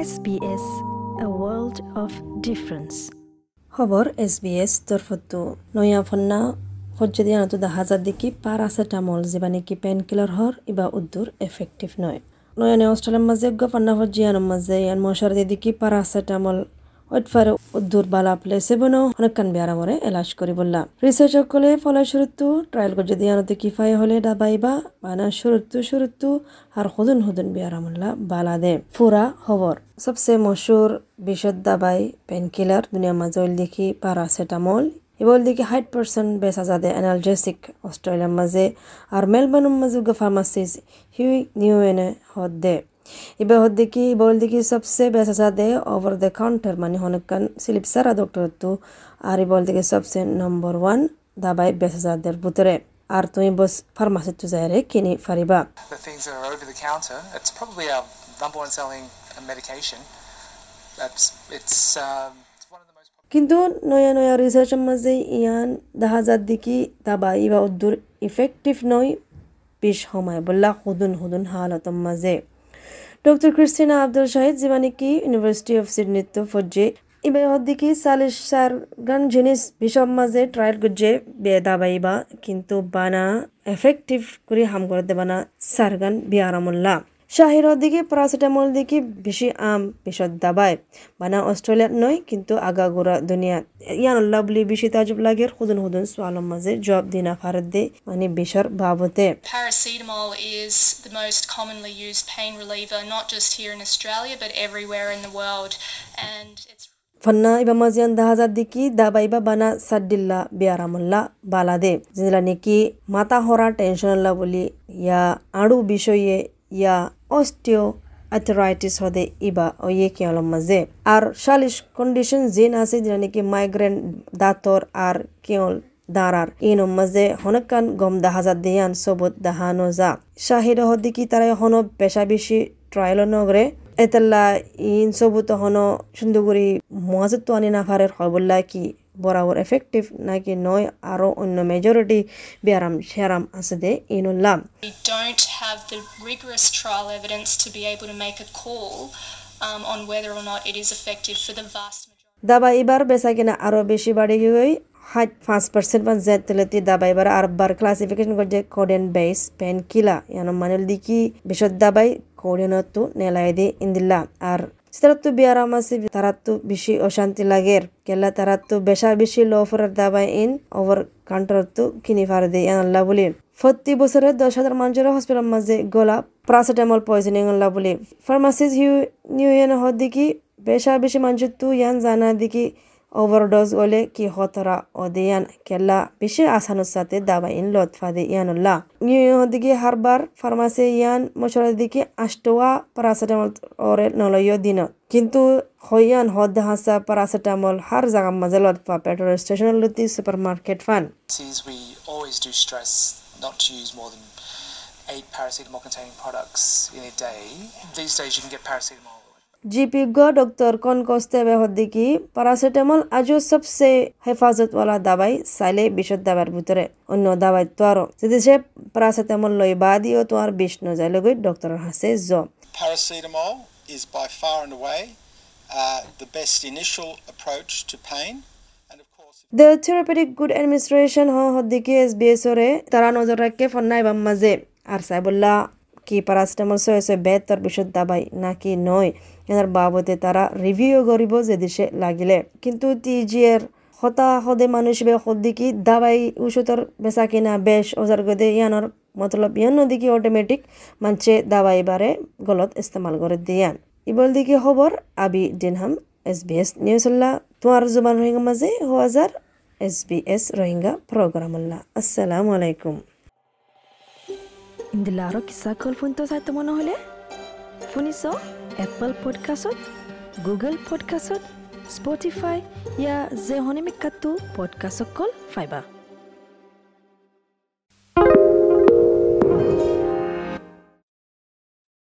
SBS A World of Difference. খবর SBS তরফ তো নয়া ফন্না হজ্জদি আনতো দেখা যা দেখি প্যারাসেটামল যেবা নাকি পেন কিলার হর ইবা উদ্দুর এফেক্টিভ নয়। নয়া নে অস্ট্রেলিয়ার মাঝে গফান্না হজ্জিয়ানোর মাঝে ইয়ান মশার দিয়ে দেখি পাৰাচেটামল। ওইটফারে উদ্দুর বালা প্লেসেবনো অনেকখান বেয়ারামরে এলাজ করি বললাম। রিসার্চ সকলে ফলে শুরুতু ট্রায়াল করে যদি আনতে কিফাই হলে ডাবাইবা বানা শুরুতু শুরুতু আর হুদুন হুদুন বেয়ারামুল্লা বালা দে। ফুরা খবর সবসে মশুর বিষদ দাবাই পেনকিলার দুনিয়া মাঝে দেখি প্যারাসেটামল এবার দেখি হাইট পার্সেন্ট বেসা যাদে অ্যানালজেসিক অস্ট্রেলিয়ার মাঝে, আর মেলবোর্নের মাঝে ফার্মাসিস হিউই নিউ এনে হদ দে। বেসা সাদে ওভার দ্য কাউন্টার মানে হনকান স্লিপ সারা ডক্টর তো আর বল দিকে সবসে নম্বর ওয়ান দাবাই বেসা সাদের ভিতরে আর তুমি বস ফার্মাসি তো যাই রে কিনি Fariba the things that are over the counter, it's probably our number one selling medication. That's it's um. কিন্তু নয়া নয়া রিসার্চের মাঝে ইয়ান দেখা যার দিকি দাবাই বা উদ্দুর ইফেক্টিভ নয় বেশ সময় বললা হুদুন হুদুন হালতর মাঝে ডক্টর ক্রিস্টিনা আব্দুল শাহিদ জিমানিকি ইউনিভার্সিটি অফ সিডনি তো ফজ্জে ইবে হদ্দিকি সালিশ সার গান জিনিস বিষম মাঝে ট্রায়াল গুজে বে দাবাইবা কিন্তু বানা এফেক্টিভ করে হাম করে দেবানা সার গান বিয়ারামুল্লাহ। শাহির দিকে প্যারাসিটামল দিকে বেশি আম বিষদ দাবায়। বানা অস্ট্রেলিয়াত নয় কিন্তু আগাগোড়া দুনিয়া। ইয়ানুল্লাহ বলি বেশি তাজব লাগে হুদুন হুদুন সোয়ালম মাঝে জব দিনা ফারত দে মানে বিষর বাবতে। Paracetamol is the most commonly used pain reliever, not just here in Australia, but everywhere in the world. And it's ফন্না ইবা মাজিয়ান দা হাজার দিকি দাবাইবা বানা সাদ্দিল্লা বিয়ারামুল্লা বালাদে যেগুলা নাকি মাথা হরা টেনশনল্লা বলি ইয়া আড়ু বিষয়ে ইয়া আর্থারাইটিস হদে ইবা ওয়ে কিয়লম মাঝে। আর শালিশ কন্ডিশন জিন আছে যেটা নাকি মাইগ্রেন দাঁতর আর কিয়ল দাঁড়ার। ইন মাঝে হনকান গম দাহাজার দিয়ান, সবুত দাহানো যা। শাহিদ হদিকি তারা হন পেশা বেশি ট্রায়াল নগরে এতাল্লা ইন সবুত হন সুন্দরগুড়ি মহাজত আনি না নাফারের খবল্লা কি বরাবর এফেক্টিভ নাকি নয় আরও অন্য মেজরিটি ব্যারাম সেরাম আছে দে ইনুল্লাহ we don't have the rigorous trial evidence to be able to make a call um, on whether or not it is effective for the vast majority. দাবা এবার বেচা কিনা আরও বেশি বাড়ে গিয়ে হাইট পাঁচ পার্সেন্ট বা জেদ তেলেতি দাবা এবার আর বার ক্লাসিফিকেশন করছে কোডেন বেস পেন কিলা ইয়ানো মানুষ দিকি বিশদ দাবাই কোডেনতো নেলাই দি ইন্দিল্লা আর তারাতো বিয়ারাম আছে তারাতো বেশি অশান্তি লাগের কেলা তারাতো বেশা বেশি লো ফরার দাবাই ইন ওভার কাউন্টার তো কিনি ফার দে আল্লাহ বলি। প্রতি বছরে দশ হাজার মানুষের হসপিটাল মাঝে গলা প্যারাসিটামল পয়জনিং আল্লাহ বলি। ফার্মাসিস হিউ নিউ ইয়ান হদ দিকি বেশা বেশি মানুষ তু ইয়ান জানা দিকি ওভারডোজ হলে কি হতরা অদিয়ান কেলা বেশি আসানোর সাথে দাবা ইন লতফা দে ইয়ানুল্লাহ নিউ দিকে হারবার ফার্মাসি ইয়ান মশলার দিকে আষ্টওয়া প্যারাসিটামল ওরে নলয় দিন কিন্তু হইয়ান হদ হাসা প্যারাসিটামল হার জায়গা মাঝে লতফা পেট্রোল স্টেশন লতি সুপার মার্কেট ফান Is we always do stress not to use more than eight paracetamol containing products in a day. These days you can get paracetamol. জিপিজ্ঞ ডক্টর কস্তে বেহদ্দিকি প্যারাসিটামল আজও সবসে হেফাজত ওয়ালা দাবাই চাইলে বিষদ দাবার ভিতরে অন্য দাবাই তো আরও যদি সে প্যারাসিটামল লই বাদিও তো আর বিষ নজাই লগৈ ডক্টরের হাসে জ Paracetamol is by far and away uh, the best initial approach to pain. And of course, the therapeutic good administration হ হদ্দিকি এস বি এস ওরে তারা নজর রাখে ফন্নাই বাম মাঝে আর সাইবুল্লাহ কি সয়ে সয়ে বেহতর বিষদ দাবাই নাকি নয়? এনার বাবদে তারা রিভিউ করিব যে দেশে লাগিলে। কিন্তু টিজিএর হতা হদে মানুষ বে হদ্দিকি দাবাই ওষুধর বেচা কিনা বেশ ওজার গদে ইয়ানোর মতলব ইয়ান দিকে অটোমেটিক মানছে দাবাই বারে গলত ইস্তেমাল করে দিয়ান ইবল দিকে খবর, আবি দিনহাম এস বি এস নিউজুল্লাহ তোমার জুবান রোহিঙ্গা মাঝে হাজার এস বি এস রোহিঙ্গা প্রোগ্রামুল্লাহ আসসালামু আলাইকুম। ইন্দিলাৰো কিছা কল ফোনটো চাই তোমাৰ নহ'লে? শুনিছ এপল পডকাষ্টত গুগল পডকাষ্টত স্পটিফাই ইয়া যে হনিমিকাটো পডকাষ্টত কল ফাইবা